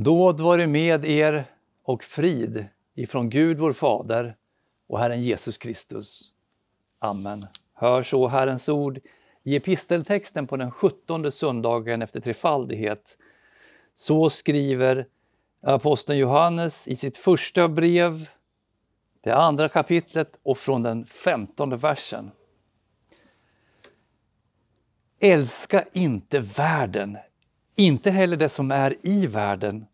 Nåd vare med er och frid ifrån Gud vår Fader och Herren Jesus Kristus. Amen. Hör så Herrens ord i episteltexten på den sjuttonde söndagen efter trefaldighet. Så skriver aposteln Johannes i sitt första brev, det andra kapitlet och från den femtonde versen. Älska inte världen, inte heller det som är i världen.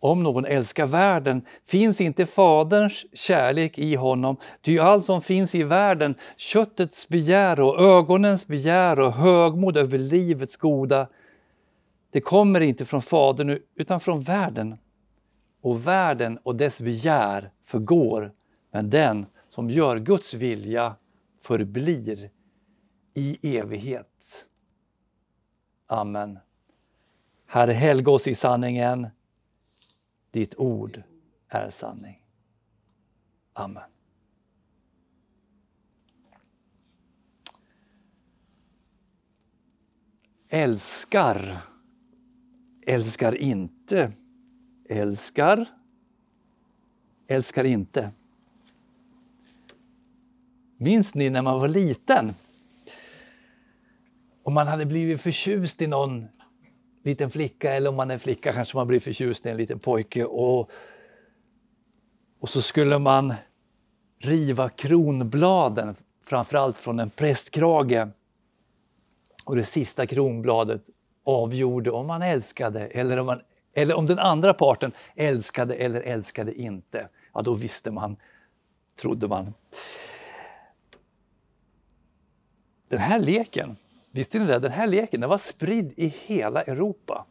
Om någon älskar världen finns inte Faderns kärlek i honom, ty allt som finns i världen, köttets begär och ögonens begär och högmod över livets goda, det kommer inte från Fadern utan från världen. Och världen och dess begär förgår, men den som gör Guds vilja förblir i evighet. Amen. Herre, helga oss i sanningen. Ditt ord är sanning. Amen. Älskar, älskar inte, älskar, älskar inte. Minns ni när man var liten? Och man hade blivit förtjust i någon liten flicka eller om man är flicka kanske man blir förtjust i en liten pojke. Och, och så skulle man riva kronbladen, framförallt från en prästkrage. Och det sista kronbladet avgjorde om man älskade eller om, man, eller om den andra parten älskade eller älskade inte. Ja, då visste man, trodde man. Den här leken Visste ni det? Den här leken den var spridd i hela Europa.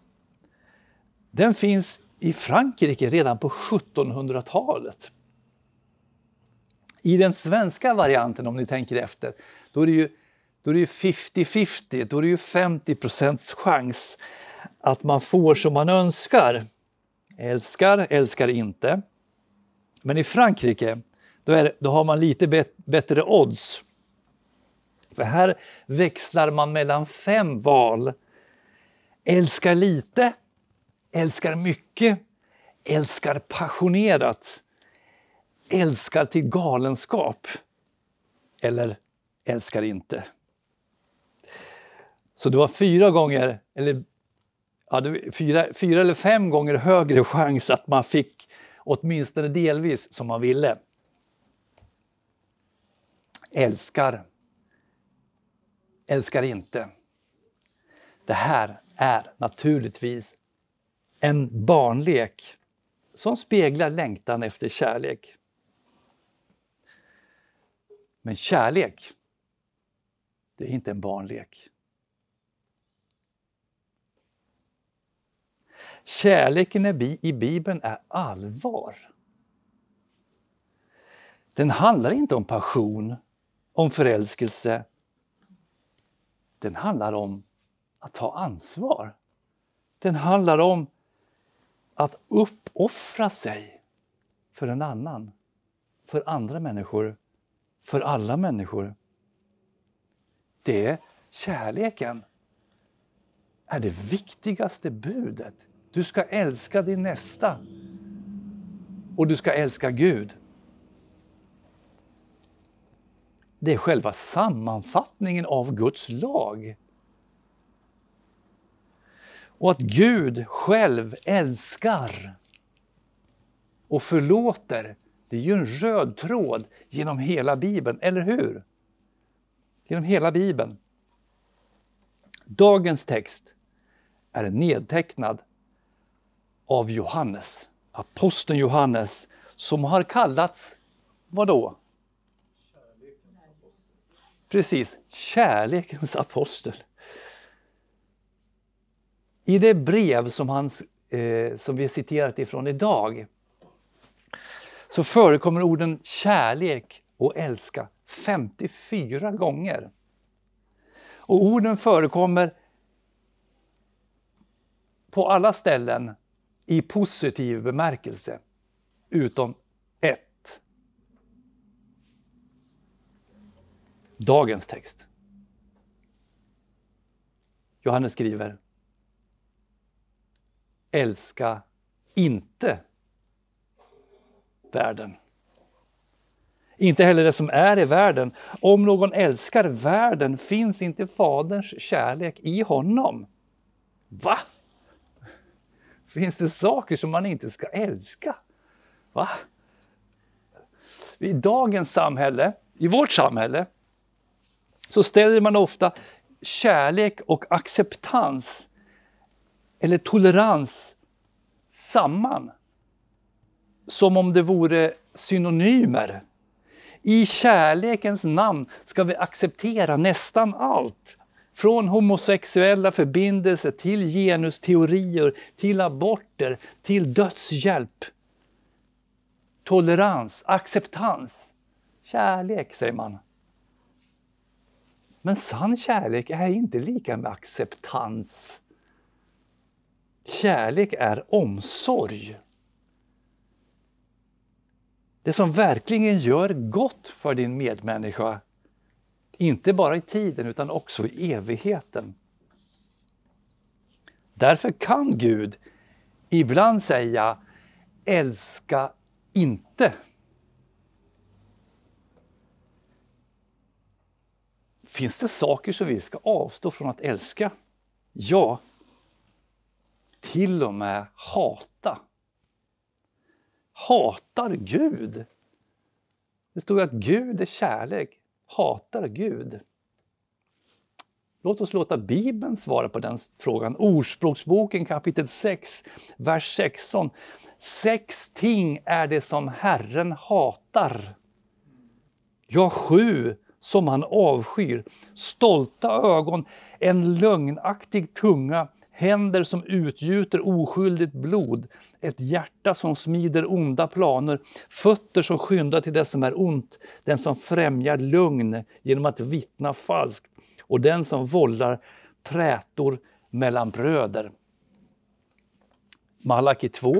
Den finns i Frankrike redan på 1700-talet. I den svenska varianten, om ni tänker efter, då är det ju 50-50, då är det ju 50 chans att man får som man önskar. Älskar, älskar inte. Men i Frankrike, då, är, då har man lite bet, bättre odds. För här växlar man mellan fem val. Älskar lite, älskar mycket, älskar passionerat, älskar till galenskap eller älskar inte. Så det var fyra gånger, eller ja, fyra, fyra eller fem gånger högre chans att man fick åtminstone delvis som man ville. Älskar älskar inte. Det här är naturligtvis en barnlek som speglar längtan efter kärlek. Men kärlek, det är inte en barnlek. Kärleken i Bibeln är allvar. Den handlar inte om passion, om förälskelse den handlar om att ta ansvar. Den handlar om att uppoffra sig för en annan, för andra människor, för alla människor. Det, är kärleken, är det viktigaste budet. Du ska älska din nästa och du ska älska Gud. Det är själva sammanfattningen av Guds lag. Och att Gud själv älskar och förlåter, det är ju en röd tråd genom hela Bibeln, eller hur? Genom hela Bibeln. Dagens text är nedtecknad av Johannes, aposteln Johannes, som har kallats, Vadå? Precis, kärlekens apostel. I det brev som, han, eh, som vi citerat ifrån idag så förekommer orden kärlek och älska 54 gånger. Och orden förekommer på alla ställen i positiv bemärkelse, utom dagens text. Johannes skriver Älska inte världen. Inte heller det som är i världen. Om någon älskar världen finns inte Faderns kärlek i honom. Va? Finns det saker som man inte ska älska? Va? I dagens samhälle, i vårt samhälle, så ställer man ofta kärlek och acceptans eller tolerans samman. Som om det vore synonymer. I kärlekens namn ska vi acceptera nästan allt. Från homosexuella förbindelser till genusteorier, till aborter, till dödshjälp. Tolerans, acceptans, kärlek säger man. Men sann kärlek är inte lika med acceptans. Kärlek är omsorg. Det som verkligen gör gott för din medmänniska. Inte bara i tiden utan också i evigheten. Därför kan Gud ibland säga älska inte. Finns det saker som vi ska avstå från att älska? Ja, till och med hata. Hatar Gud? Det står att Gud är kärlek. Hatar Gud? Låt oss låta Bibeln svara på den frågan. Ordspråksboken kapitel 6, vers 16. Sex ting är det som Herren hatar. Ja, sju som han avskyr. Stolta ögon, en lögnaktig tunga, händer som utgjuter oskyldigt blod, ett hjärta som smider onda planer, fötter som skyndar till det som är ont, den som främjar lugn genom att vittna falskt och den som vållar trätor mellan bröder. Malaki 2,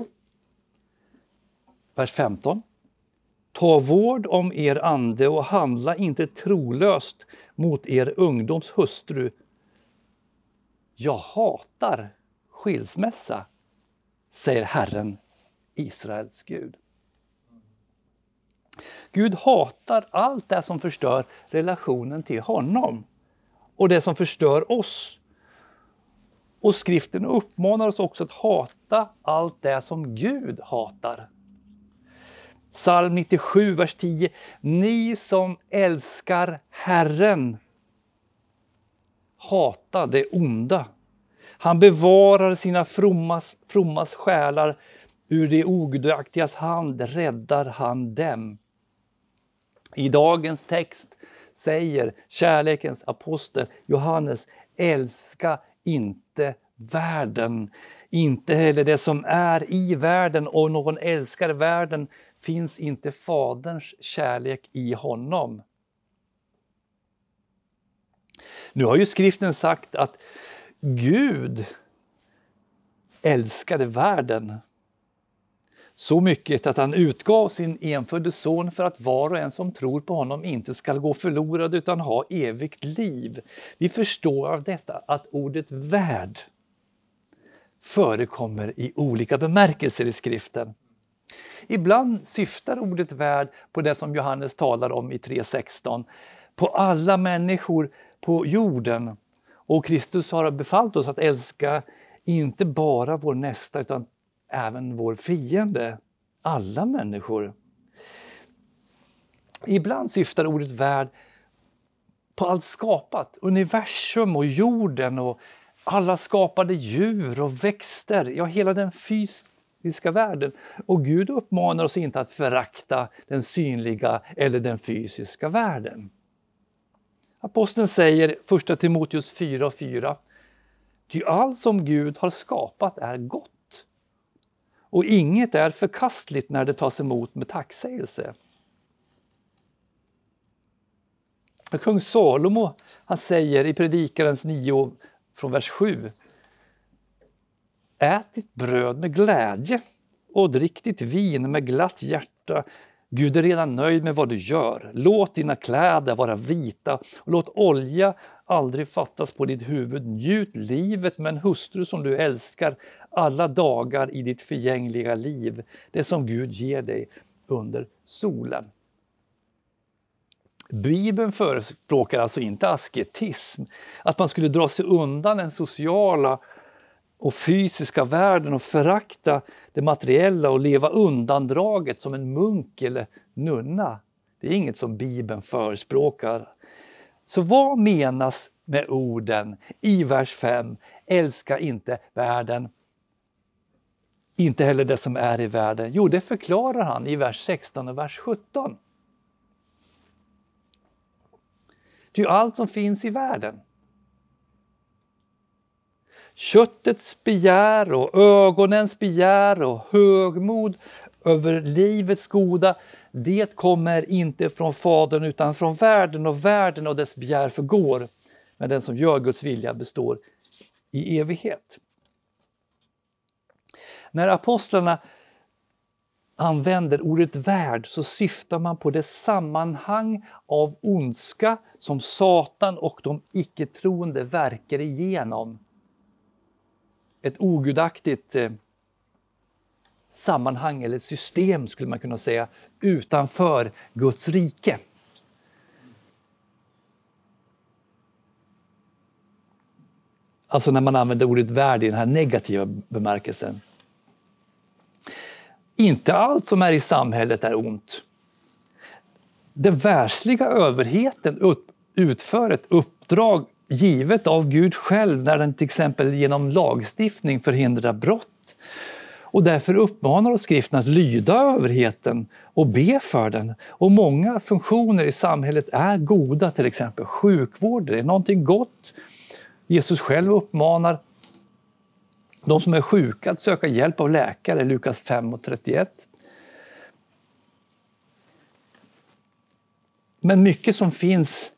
vers 15. Ta vård om er ande och handla inte trolöst mot er ungdoms hustru. Jag hatar skilsmässa, säger Herren, Israels Gud. Gud hatar allt det som förstör relationen till honom och det som förstör oss. Och skriften uppmanar oss också att hata allt det som Gud hatar. Psalm 97, vers 10. Ni som älskar Herren, hata det onda. Han bevarar sina frommas, frommas själar, ur de ogudaktigas hand räddar han dem. I dagens text säger kärlekens apostel Johannes, älska inte världen, inte heller det som är i världen och någon älskar världen finns inte Faderns kärlek i honom. Nu har ju skriften sagt att Gud älskade världen så mycket att han utgav sin enfödde son för att var och en som tror på honom inte skall gå förlorad utan ha evigt liv. Vi förstår av detta att ordet värld förekommer i olika bemärkelser i skriften. Ibland syftar ordet värld på det som Johannes talar om i 3.16, på alla människor på jorden. Och Kristus har befallt oss att älska inte bara vår nästa utan även vår fiende, alla människor. Ibland syftar ordet värld på allt skapat, universum och jorden och alla skapade djur och växter, ja hela den fysiska världen. Och Gud uppmanar oss inte att förakta den synliga eller den fysiska världen. Aposteln säger 1 Timoteus 4 och 4. Ty allt som Gud har skapat är gott. Och inget är förkastligt när det tas emot med tacksägelse. Kung Salomo han säger i Predikarens 9 från vers 7. Ät ditt bröd med glädje och drick ditt vin med glatt hjärta. Gud är redan nöjd med vad du gör. Låt dina kläder vara vita och låt olja aldrig fattas på ditt huvud. Njut livet med en hustru som du älskar alla dagar i ditt förgängliga liv, det som Gud ger dig under solen. Bibeln förespråkar alltså inte asketism, att man skulle dra sig undan den sociala och fysiska världen och förakta det materiella och leva undandraget som en munk eller nunna. Det är inget som Bibeln förespråkar. Så vad menas med orden i vers 5? Älska inte världen, inte heller det som är i världen. Jo, det förklarar han i vers 16 och vers 17. Det är ju allt som finns i världen. Köttets begär och ögonens begär och högmod över livets goda, det kommer inte från Fadern utan från världen och världen och dess begär förgår. Men den som gör Guds vilja består i evighet. När apostlarna använder ordet värld så syftar man på det sammanhang av ondska som Satan och de icke-troende verkar igenom. Ett ogudaktigt eh, sammanhang eller system skulle man kunna säga utanför Guds rike. Alltså när man använder ordet värld i den här negativa bemärkelsen. Inte allt som är i samhället är ont. Den världsliga överheten utför ett uppdrag givet av Gud själv när den till exempel genom lagstiftning förhindrar brott. Och därför uppmanar oss skriften att lyda överheten och be för den. Och många funktioner i samhället är goda, till exempel sjukvård, det är någonting gott. Jesus själv uppmanar de som är sjuka att söka hjälp av läkare, Lukas 5 och 31. Men mycket som finns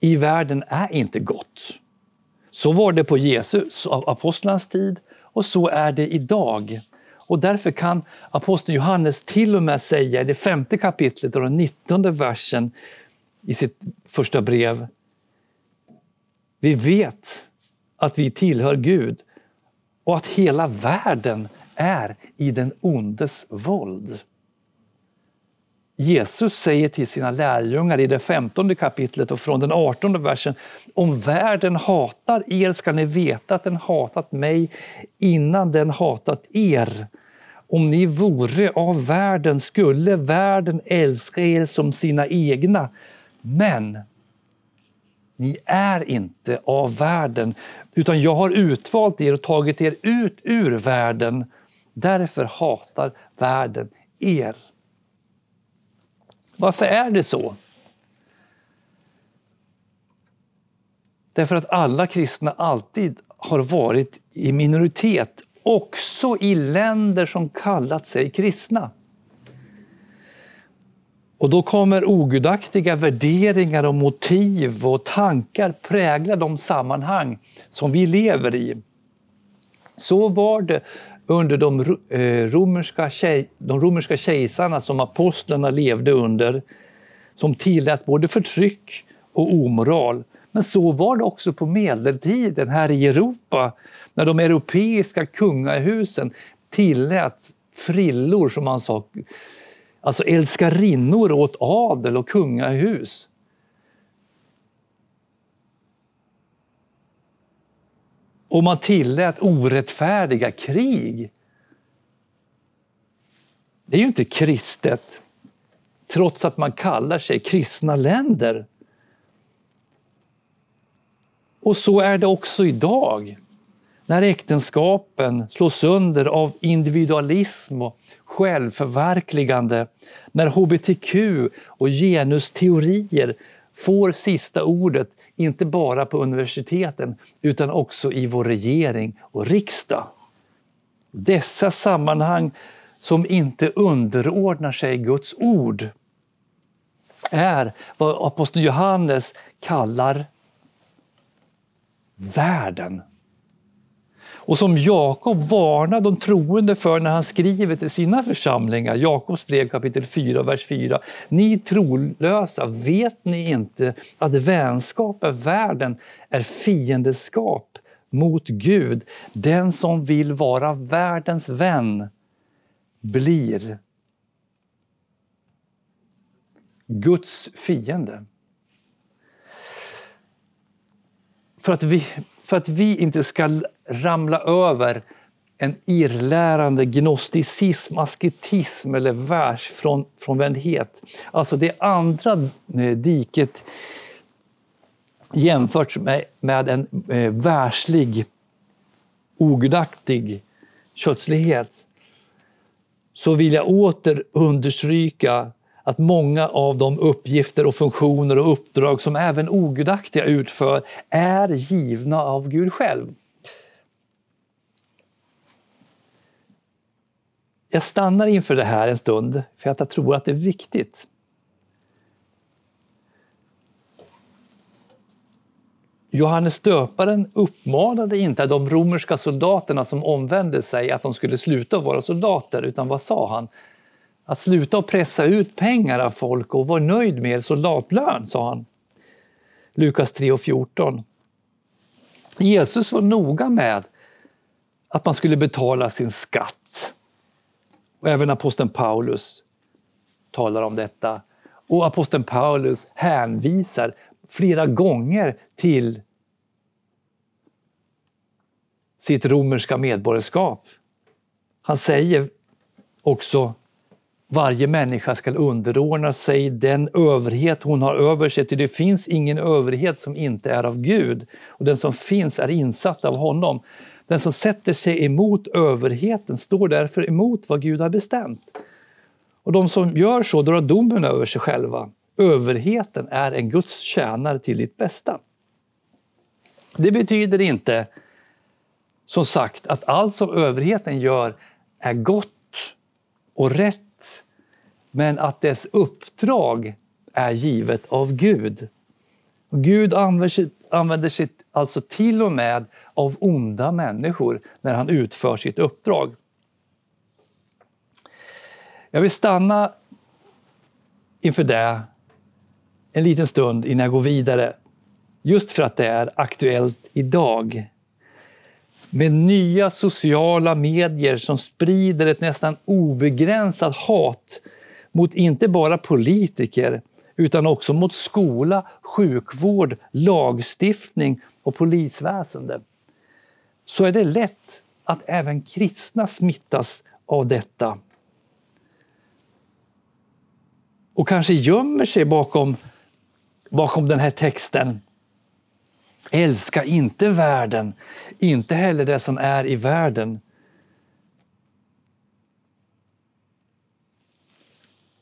i världen är inte gott. Så var det på Jesus, apostlarnas tid och så är det idag. Och därför kan aposteln Johannes till och med säga i det femte kapitlet och den nittonde versen i sitt första brev. Vi vet att vi tillhör Gud och att hela världen är i den ondes våld. Jesus säger till sina lärjungar i det femtonde kapitlet och från den artonde versen Om världen hatar er ska ni veta att den hatat mig innan den hatat er. Om ni vore av världen skulle världen älska er som sina egna. Men ni är inte av världen, utan jag har utvalt er och tagit er ut ur världen. Därför hatar världen er. Varför är det så? Därför att alla kristna alltid har varit i minoritet, också i länder som kallat sig kristna. Och då kommer ogudaktiga värderingar och motiv och tankar prägla de sammanhang som vi lever i. Så var det under de eh, romerska, romerska, de romerska kejsarna som apostlarna levde under, som tillät både förtryck och omoral. Men så var det också på medeltiden här i Europa, när de europeiska kungahusen tillät frillor, som man sa, alltså älskarinnor åt adel och kungahus. Och man tillät orättfärdiga krig. Det är ju inte kristet, trots att man kallar sig kristna länder. Och så är det också idag när äktenskapen slås sönder av individualism och självförverkligande, när hbtq och genusteorier får sista ordet, inte bara på universiteten utan också i vår regering och riksdag. Dessa sammanhang som inte underordnar sig Guds ord är vad aposteln Johannes kallar världen och som Jakob varnar de troende för när han skriver till sina församlingar. Jakobs brev kapitel 4, vers 4. Ni trolösa, vet ni inte att vänskap med världen är fiendeskap mot Gud? Den som vill vara världens vän blir Guds fiende. För att vi, för att vi inte ska ramla över en irrlärande gnosticism, asketism eller världsfrånvändhet. Alltså det andra eh, diket jämfört med, med en eh, världslig, ogudaktig kötslighet så vill jag åter understryka att många av de uppgifter och funktioner och uppdrag som även ogudaktiga utför är givna av Gud själv. Jag stannar inför det här en stund för att jag tror att det är viktigt. Johannes döparen uppmanade inte de romerska soldaterna som omvände sig att de skulle sluta vara soldater, utan vad sa han? Att sluta och pressa ut pengar av folk och vara nöjd med er soldatlön, sa han. Lukas 3 och 14. Jesus var noga med att man skulle betala sin skatt. Och även aposteln Paulus talar om detta. Och aposteln Paulus hänvisar flera gånger till sitt romerska medborgarskap. Han säger också varje människa ska underordna sig den överhet hon har över sig, till det finns ingen överhet som inte är av Gud. Och den som finns är insatt av honom. Den som sätter sig emot överheten står därför emot vad Gud har bestämt. Och de som gör så drar domen över sig själva. Överheten är en Guds tjänare till ditt bästa. Det betyder inte, som sagt, att allt som överheten gör är gott och rätt men att dess uppdrag är givet av Gud. Gud använder sig, använder sig alltså till och med av onda människor när han utför sitt uppdrag. Jag vill stanna inför det en liten stund innan jag går vidare. Just för att det är aktuellt idag. Med nya sociala medier som sprider ett nästan obegränsat hat mot inte bara politiker utan också mot skola, sjukvård, lagstiftning och polisväsende. Så är det lätt att även kristna smittas av detta. Och kanske gömmer sig bakom, bakom den här texten. Älska inte världen, inte heller det som är i världen.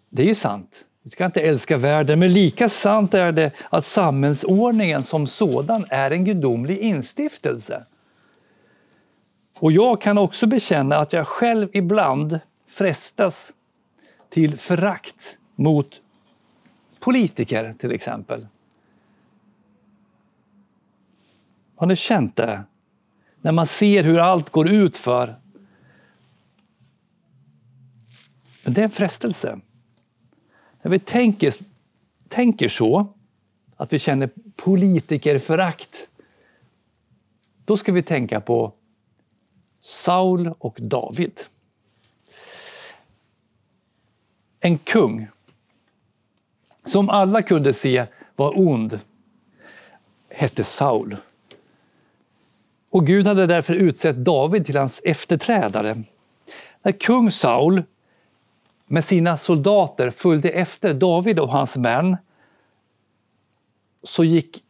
Det är ju sant. Vi ska inte älska världen, men lika sant är det att samhällsordningen som sådan är en gudomlig instiftelse. Och jag kan också bekänna att jag själv ibland frestas till förakt mot politiker till exempel. Har ni känt det? När man ser hur allt går ut för. Men det är en frestelse. När vi tänker, tänker så, att vi känner politikerförakt, då ska vi tänka på Saul och David. En kung som alla kunde se var ond hette Saul. Och Gud hade därför utsett David till hans efterträdare. När kung Saul med sina soldater följde efter David och hans män så gick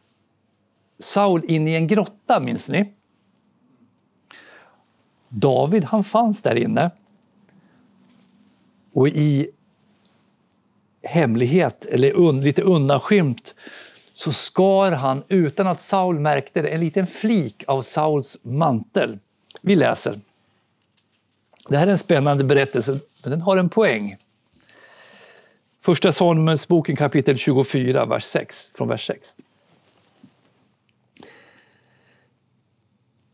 Saul in i en grotta, minns ni? David han fanns där inne. Och i hemlighet, eller un, lite undanskymt, så skar han, utan att Saul märkte det, en liten flik av Sauls mantel. Vi läser. Det här är en spännande berättelse, men den har en poäng. Första Samuelsboken kapitel 24, vers 6, från vers 6.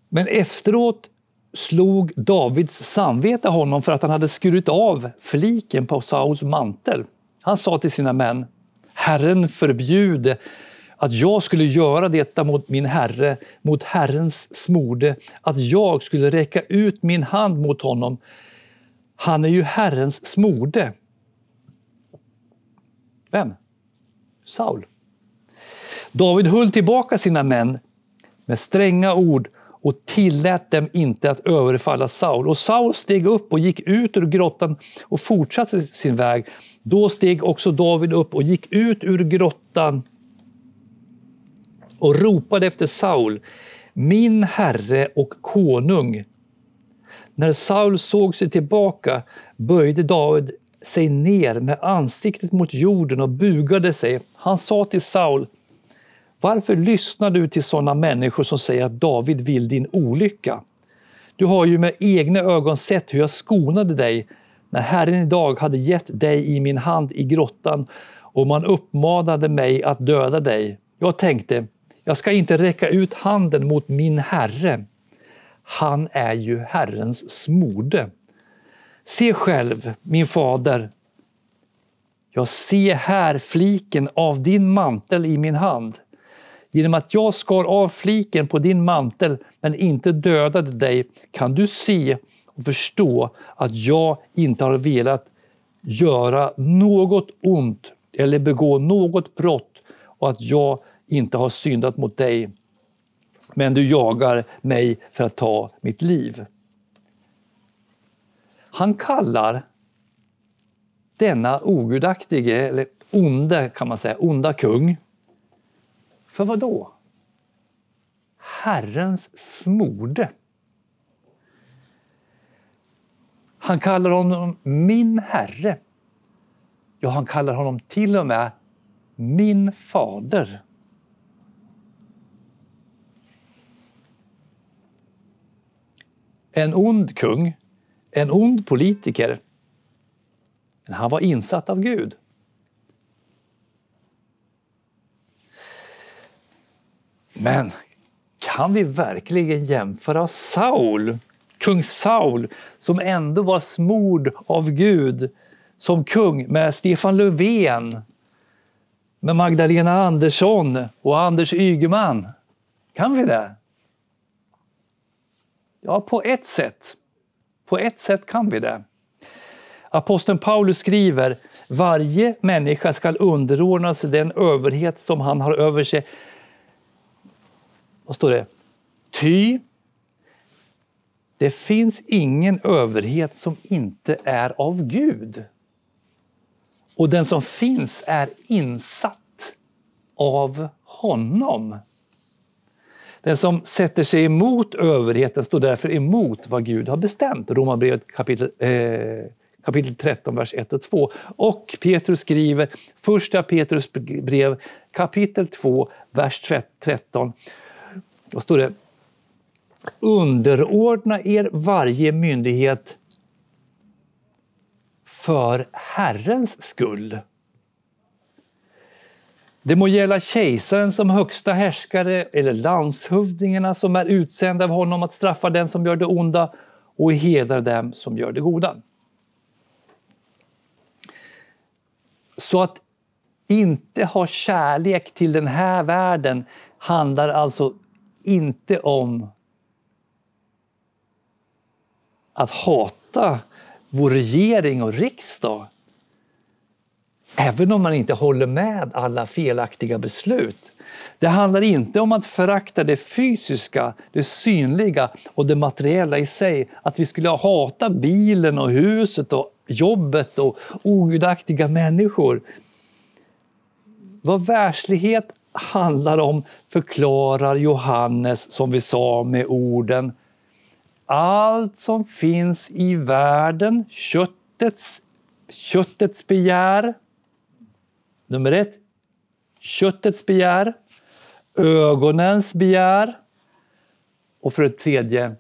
Men efteråt slog Davids samvete honom för att han hade skurit av fliken på Sauls mantel. Han sa till sina män, Herren förbjude att jag skulle göra detta mot min herre, mot Herrens smorde, att jag skulle räcka ut min hand mot honom. Han är ju Herrens smorde. Vem? Saul. David höll tillbaka sina män med stränga ord och tillät dem inte att överfalla Saul. Och Saul steg upp och gick ut ur grottan och fortsatte sin väg. Då steg också David upp och gick ut ur grottan och ropade efter Saul, min herre och konung. När Saul såg sig tillbaka böjde David sig ner med ansiktet mot jorden och bugade sig. Han sa till Saul, varför lyssnar du till sådana människor som säger att David vill din olycka? Du har ju med egna ögon sett hur jag skonade dig när Herren idag hade gett dig i min hand i grottan och man uppmanade mig att döda dig. Jag tänkte, jag ska inte räcka ut handen mot min Herre. Han är ju Herrens smorde. Se själv, min fader, jag ser här fliken av din mantel i min hand. Genom att jag skar av fliken på din mantel men inte dödade dig kan du se och förstå att jag inte har velat göra något ont eller begå något brott och att jag inte har syndat mot dig. Men du jagar mig för att ta mitt liv. Han kallar denna ogudaktige, eller onde kan man säga, onda kung, för vad då? Herrens smorde. Han kallar honom min herre. Ja, han kallar honom till och med min fader. En ond kung, en ond politiker, men han var insatt av Gud. Men kan vi verkligen jämföra Saul, kung Saul, som ändå var smord av Gud som kung med Stefan Löfven, med Magdalena Andersson och Anders Ygeman? Kan vi det? Ja, på ett sätt. På ett sätt kan vi det. Aposteln Paulus skriver varje människa ska underordna sig den överhet som han har över sig. Vad står det? Ty det finns ingen överhet som inte är av Gud. Och den som finns är insatt av honom. Den som sätter sig emot överheten står därför emot vad Gud har bestämt. Romarbrevet kapitel, eh, kapitel 13, vers 1 och 2. Och Petrus skriver, första Petrus brev kapitel 2, vers 13. Då står det Underordna er varje myndighet för Herrens skull det må gälla kejsaren som högsta härskare eller landshövdingarna som är utsända av honom att straffa den som gör det onda och hedra dem som gör det goda. Så att inte ha kärlek till den här världen handlar alltså inte om att hata vår regering och riksdag Även om man inte håller med alla felaktiga beslut. Det handlar inte om att förakta det fysiska, det synliga och det materiella i sig. Att vi skulle hata bilen och huset och jobbet och ogudaktiga människor. Vad världslighet handlar om förklarar Johannes, som vi sa, med orden Allt som finns i världen, köttets, köttets begär, Nummer ett, köttets begär, ögonens begär och för det tredje,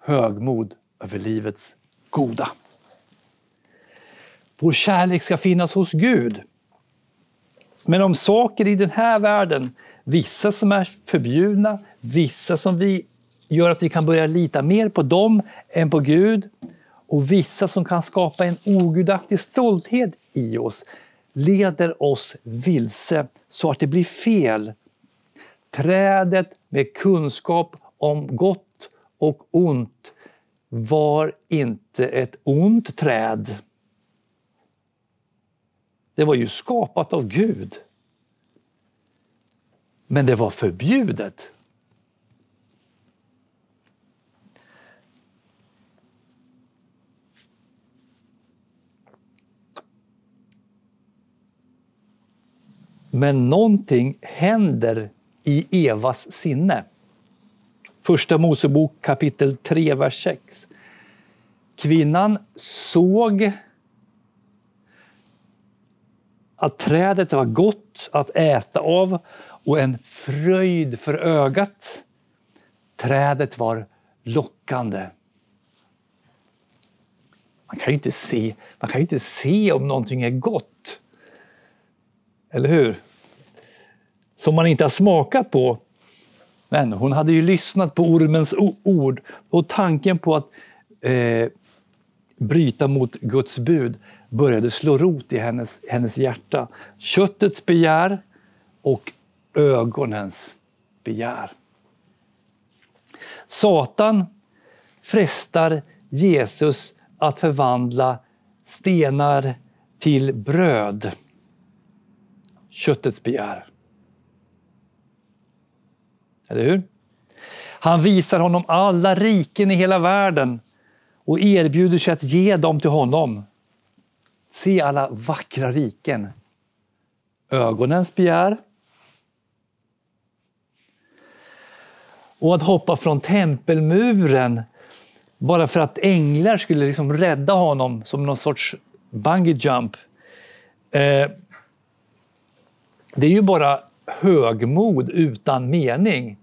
högmod över livets goda. Vår kärlek ska finnas hos Gud. Men om saker i den här världen, vissa som är förbjudna, vissa som vi gör att vi kan börja lita mer på dem än på Gud och vissa som kan skapa en ogudaktig stolthet i oss leder oss vilse så att det blir fel. Trädet med kunskap om gott och ont var inte ett ont träd. Det var ju skapat av Gud. Men det var förbjudet. Men någonting händer i Evas sinne. Första Mosebok kapitel 3, vers 6. Kvinnan såg att trädet var gott att äta av och en fröjd för ögat. Trädet var lockande. Man kan ju inte se, man kan inte se om någonting är gott. Eller hur? Som man inte har smakat på. Men hon hade ju lyssnat på ormens ord och tanken på att eh, bryta mot Guds bud började slå rot i hennes, hennes hjärta. Köttets begär och ögonens begär. Satan frestar Jesus att förvandla stenar till bröd. Köttets begär. Eller hur? Han visar honom alla riken i hela världen och erbjuder sig att ge dem till honom. Se alla vackra riken. Ögonens begär. Och att hoppa från tempelmuren bara för att änglar skulle liksom rädda honom som någon sorts bungee jump. Eh, det är ju bara högmod utan mening.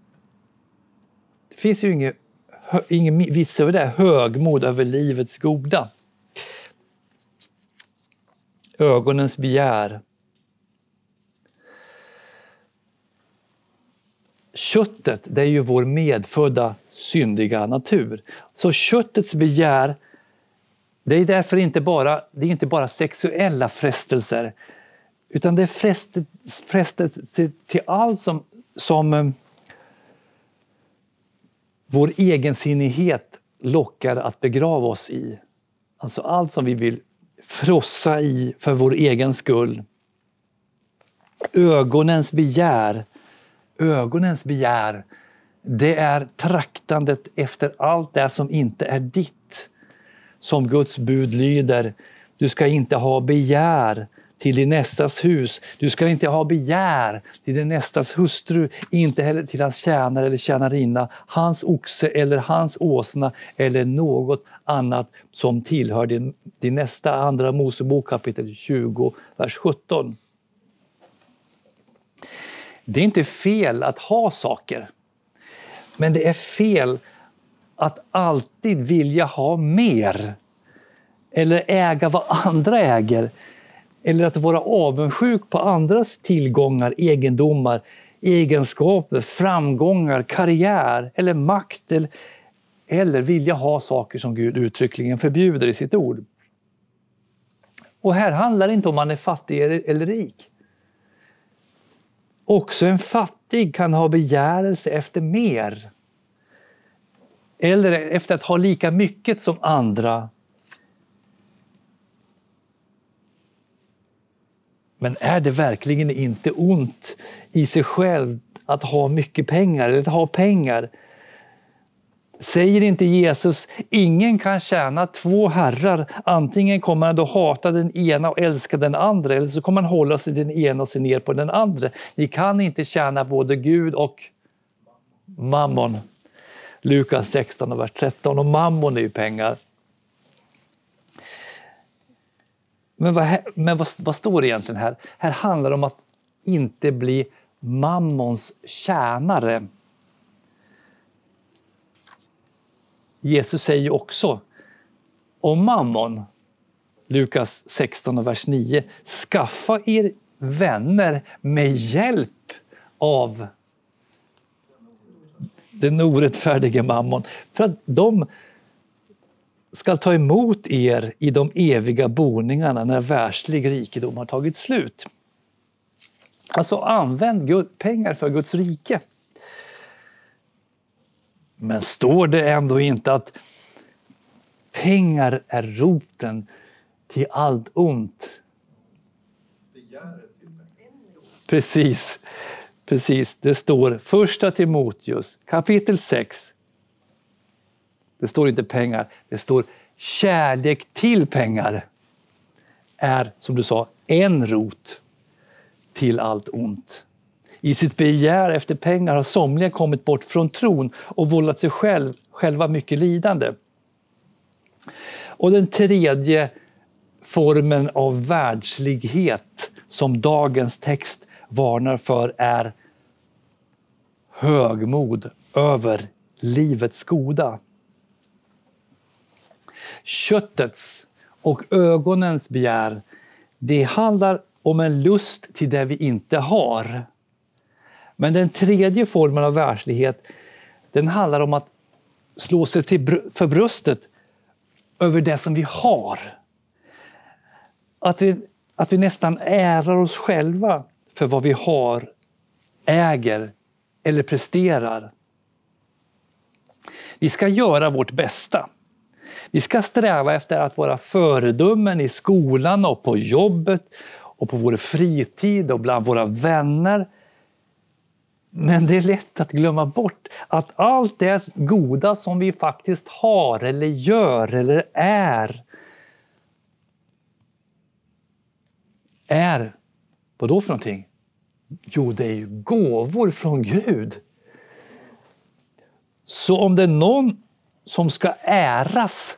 Det finns ju inget, ingen vits över det, högmod över livets goda. Ögonens begär. Köttet, det är ju vår medfödda syndiga natur. Så köttets begär, det är därför inte bara, det är inte bara sexuella frestelser utan det är frestelse till allt som, som eh, vår egensinnighet lockar att begrava oss i. Alltså allt som vi vill frossa i för vår egen skull. Ögonens begär, ögonens begär, det är traktandet efter allt det som inte är ditt. Som Guds bud lyder, du ska inte ha begär till din nästas hus. Du ska inte ha begär till din nästas hustru, inte heller till hans tjänare eller tjänarinna, hans oxe eller hans åsna eller något annat som tillhör din, din nästa. Andra Mosebok kapitel 20, vers 17. Det är inte fel att ha saker, men det är fel att alltid vilja ha mer eller äga vad andra äger eller att vara avundsjuk på andras tillgångar, egendomar, egenskaper, framgångar, karriär eller makt eller, eller vilja ha saker som Gud uttryckligen förbjuder i sitt ord. Och här handlar det inte om man är fattig eller rik. Också en fattig kan ha begärelse efter mer. Eller efter att ha lika mycket som andra Men är det verkligen inte ont i sig själv att ha mycket pengar eller att ha pengar? Säger inte Jesus, ingen kan tjäna två herrar. Antingen kommer han då hata den ena och älska den andra eller så kommer han hålla sig till den ena och se ner på den andra. Ni kan inte tjäna både Gud och mammon. Lukas 16 vers 13 och mammon är ju pengar. Men, vad, men vad, vad står det egentligen här? Här handlar det om att inte bli mammons tjänare. Jesus säger också om mammon, Lukas 16 vers 9, skaffa er vänner med hjälp av den orättfärdige mammon, för att de ska ta emot er i de eviga boningarna när världslig rikedom har tagit slut. Alltså använd pengar för Guds rike. Men står det ändå inte att pengar är roten till allt ont? Precis, precis. Det står första Timoteus kapitel 6. Det står inte pengar, det står kärlek till pengar är, som du sa, en rot till allt ont. I sitt begär efter pengar har somliga kommit bort från tron och vållat sig själv, själva mycket lidande. Och den tredje formen av världslighet som dagens text varnar för är högmod över livets goda. Köttets och ögonens begär, det handlar om en lust till det vi inte har. Men den tredje formen av världslighet, den handlar om att slå sig till för bröstet över det som vi har. Att vi, att vi nästan ärar oss själva för vad vi har, äger eller presterar. Vi ska göra vårt bästa. Vi ska sträva efter att vara föredömen i skolan och på jobbet och på vår fritid och bland våra vänner. Men det är lätt att glömma bort att allt det goda som vi faktiskt har eller gör eller är är, vad då för någonting? Jo, det är ju gåvor från Gud. Så om det är någon som ska äras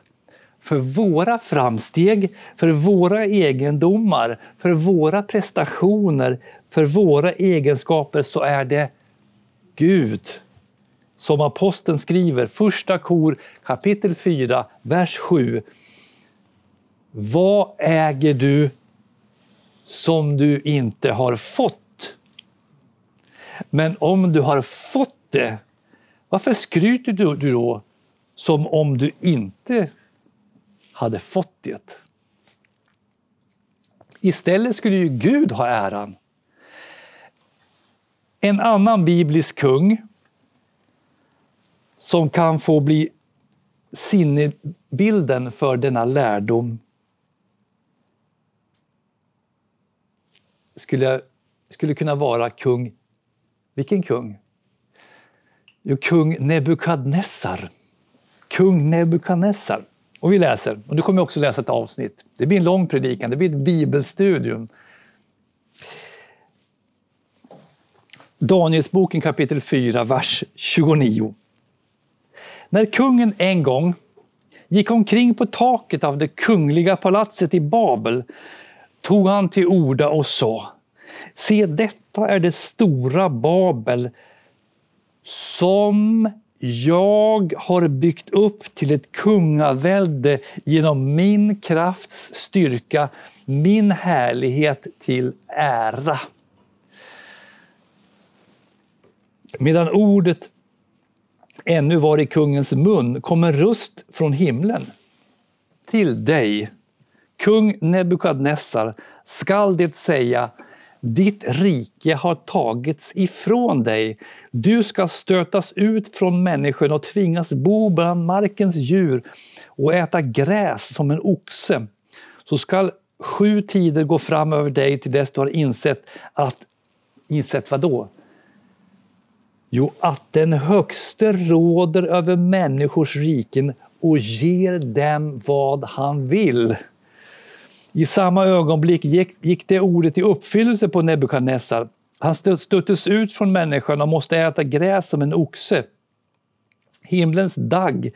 för våra framsteg, för våra egendomar, för våra prestationer, för våra egenskaper så är det Gud. Som aposteln skriver, första kor kapitel 4, vers 7. Vad äger du som du inte har fått? Men om du har fått det, varför skryter du då som om du inte hade fått det? Istället skulle ju Gud ha äran. En annan biblisk kung som kan få bli sinnebilden för denna lärdom skulle, skulle kunna vara kung... Vilken kung? Jo, kung Nebukadnessar. Kung Nebukadnessar. Och vi läser, och du kommer också läsa ett avsnitt. Det blir en lång predikan, det blir ett bibelstudium. Danielsboken kapitel 4, vers 29. När kungen en gång gick omkring på taket av det kungliga palatset i Babel tog han till orda och sa Se, detta är det stora Babel som jag har byggt upp till ett kungavälde genom min krafts styrka, min härlighet till ära. Medan ordet ännu var i kungens mun kom en röst från himlen. Till dig, kung Nebukadnessar, skall det säga ditt rike har tagits ifrån dig. Du ska stötas ut från människan och tvingas bo bland markens djur och äta gräs som en oxe. Så skall sju tider gå fram över dig till dess du har insett att, insett vad då? Jo, att den högste råder över människors riken och ger dem vad han vill. I samma ögonblick gick, gick det ordet i uppfyllelse på Nebukadnessar. Han stöttes ut från människan och måste äta gräs som en oxe. Himlens dagg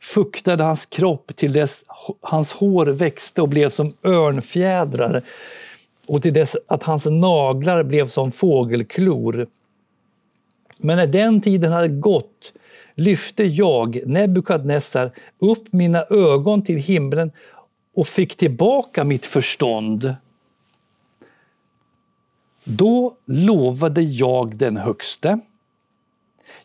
fuktade hans kropp till dess hans hår växte och blev som örnfjädrar och till dess att hans naglar blev som fågelklor. Men när den tiden hade gått lyfte jag, Nebukadnessar, upp mina ögon till himlen och fick tillbaka mitt förstånd. Då lovade jag den högste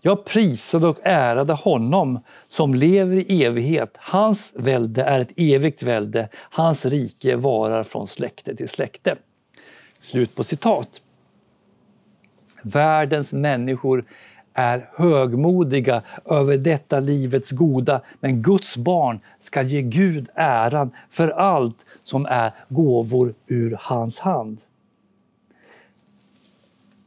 Jag prisade och ärade honom som lever i evighet. Hans välde är ett evigt välde. Hans rike varar från släkte till släkte. Slut på citat. Världens människor är högmodiga över detta livets goda, men Guds barn ska ge Gud äran för allt som är gåvor ur hans hand.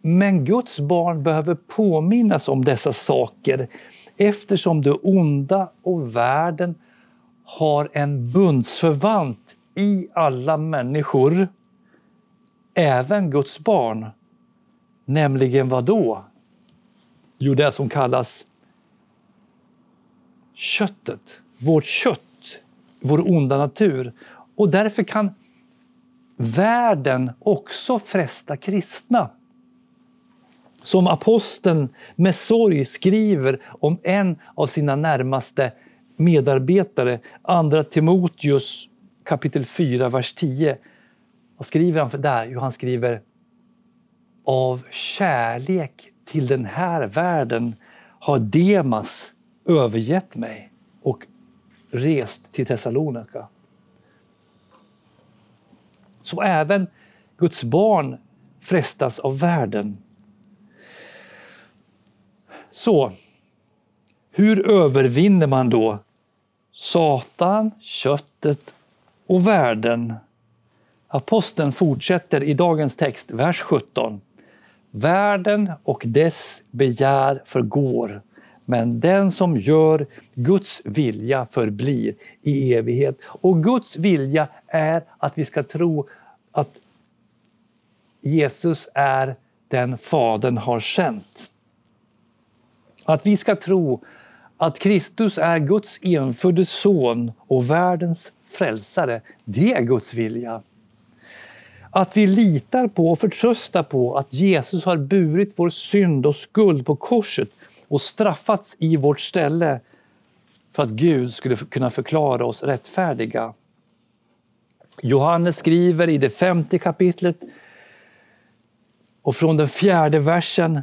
Men Guds barn behöver påminnas om dessa saker eftersom det onda och världen har en bundsförvant i alla människor, även Guds barn. Nämligen vad då? Jo, det som kallas köttet, vårt kött, vår onda natur. Och därför kan världen också fresta kristna. Som aposteln med sorg skriver om en av sina närmaste medarbetare, Andra Timoteus kapitel 4, vers 10. Vad skriver han för där? Jo, han skriver av kärlek till den här världen har Demas övergett mig och rest till Thessalonika. Så även Guds barn frestas av världen. Så, hur övervinner man då Satan, köttet och världen? Aposteln fortsätter i dagens text, vers 17. Världen och dess begär förgår, men den som gör Guds vilja förblir i evighet. Och Guds vilja är att vi ska tro att Jesus är den Fadern har sänt. Att vi ska tro att Kristus är Guds enfödde son och världens frälsare, det är Guds vilja. Att vi litar på och förtröstar på att Jesus har burit vår synd och skuld på korset och straffats i vårt ställe för att Gud skulle kunna förklara oss rättfärdiga. Johannes skriver i det femte kapitlet och från den fjärde versen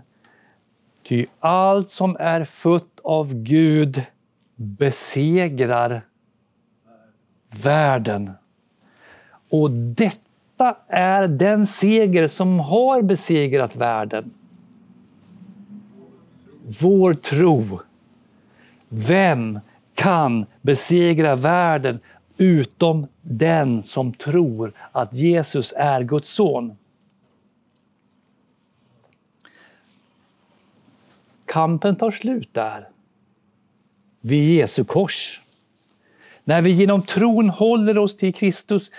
Ty allt som är fött av Gud besegrar världen. Och detta detta är den seger som har besegrat världen. Vår tro. Vem kan besegra världen utom den som tror att Jesus är Guds son? Kampen tar slut där, vid Jesu kors. När vi genom tron håller oss till Kristus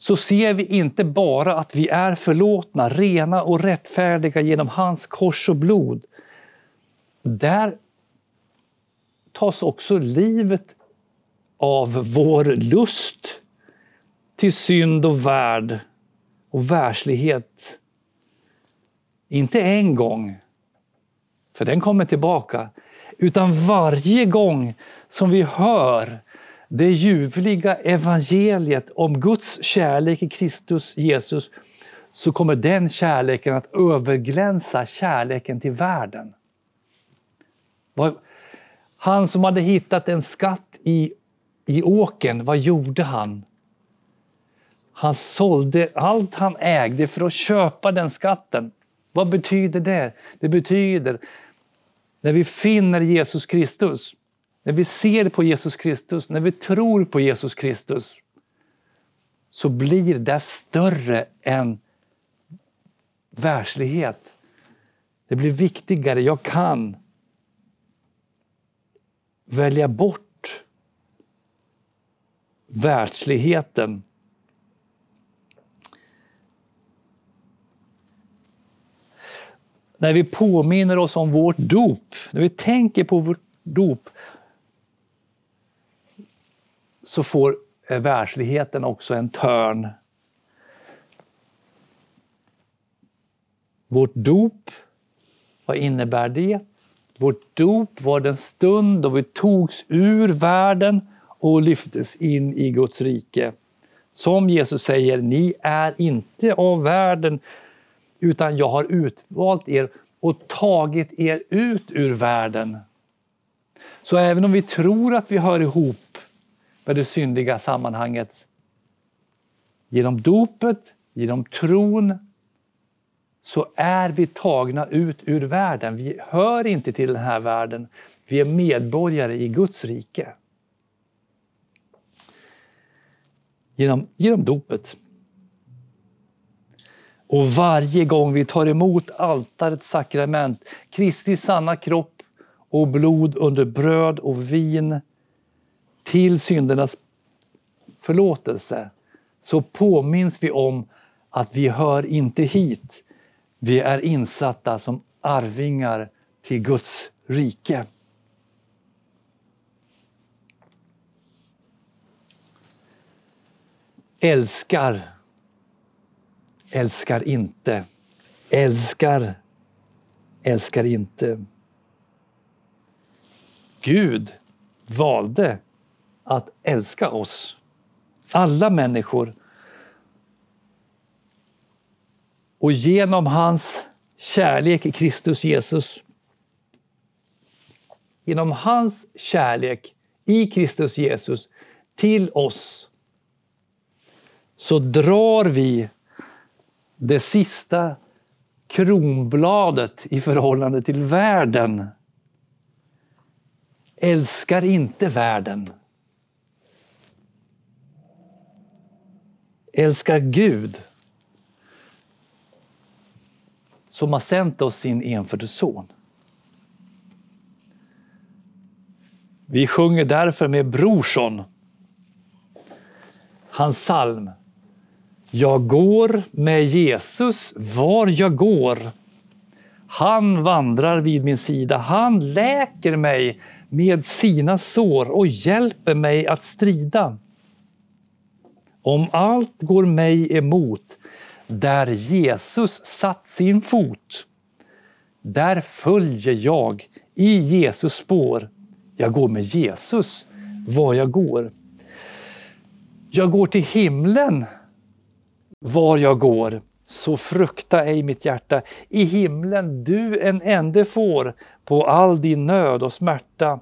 så ser vi inte bara att vi är förlåtna, rena och rättfärdiga genom hans kors och blod. Där tas också livet av vår lust till synd och värld och världslighet. Inte en gång, för den kommer tillbaka, utan varje gång som vi hör det ljuvliga evangeliet om Guds kärlek i Kristus Jesus så kommer den kärleken att överglänsa kärleken till världen. Han som hade hittat en skatt i, i åken, vad gjorde han? Han sålde allt han ägde för att köpa den skatten. Vad betyder det? Det betyder när vi finner Jesus Kristus när vi ser på Jesus Kristus, när vi tror på Jesus Kristus, så blir det större än världslighet. Det blir viktigare. Jag kan välja bort världsligheten. När vi påminner oss om vårt dop, när vi tänker på vårt dop, så får eh, världsligheten också en törn. Vårt dop, vad innebär det? Vårt dop var den stund då vi togs ur världen och lyftes in i Guds rike. Som Jesus säger, ni är inte av världen utan jag har utvalt er och tagit er ut ur världen. Så även om vi tror att vi hör ihop med det syndiga sammanhanget genom dopet, genom tron så är vi tagna ut ur världen. Vi hör inte till den här världen. Vi är medborgare i Guds rike. Genom, genom dopet. Och varje gång vi tar emot altarets sakrament, Kristi sanna kropp och blod under bröd och vin till syndernas förlåtelse, så påminns vi om att vi hör inte hit. Vi är insatta som arvingar till Guds rike. Älskar, älskar inte, älskar, älskar inte. Gud valde att älska oss, alla människor. Och genom hans kärlek i Kristus Jesus, genom hans kärlek i Kristus Jesus till oss, så drar vi det sista kronbladet i förhållande till världen. Älskar inte världen. Älskar Gud som har sänt oss sin enfödde son. Vi sjunger därför med Brorsson hans psalm. Jag går med Jesus var jag går. Han vandrar vid min sida, han läker mig med sina sår och hjälper mig att strida. Om allt går mig emot, där Jesus satt sin fot, där följer jag i Jesus spår. Jag går med Jesus var jag går. Jag går till himlen var jag går, så frukta ej mitt hjärta. I himlen du en ände får på all din nöd och smärta.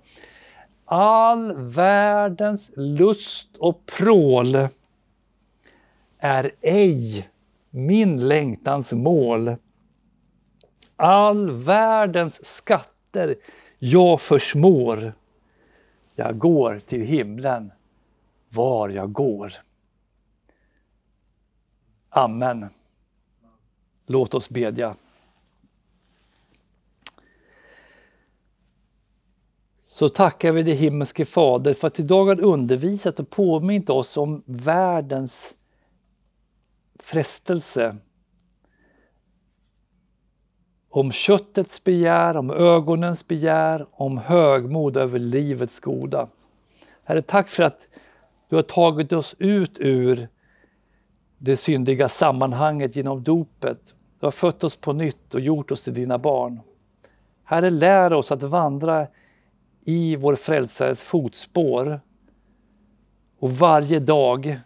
All världens lust och prål är ej min längtans mål. All världens skatter jag försmår. Jag går till himlen var jag går. Amen. Låt oss bedja. Så tackar vi dig himmelske Fader för att idag har undervisat och påmint oss om världens frestelse. Om köttets begär, om ögonens begär, om högmod över livets goda. Herre, tack för att du har tagit oss ut ur det syndiga sammanhanget genom dopet. Du har fött oss på nytt och gjort oss till dina barn. Herre, lär oss att vandra i vår frälsares fotspår och varje dag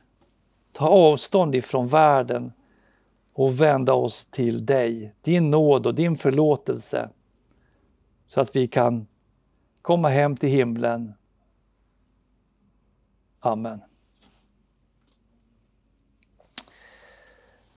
ta avstånd ifrån världen och vända oss till dig, din nåd och din förlåtelse så att vi kan komma hem till himlen. Amen.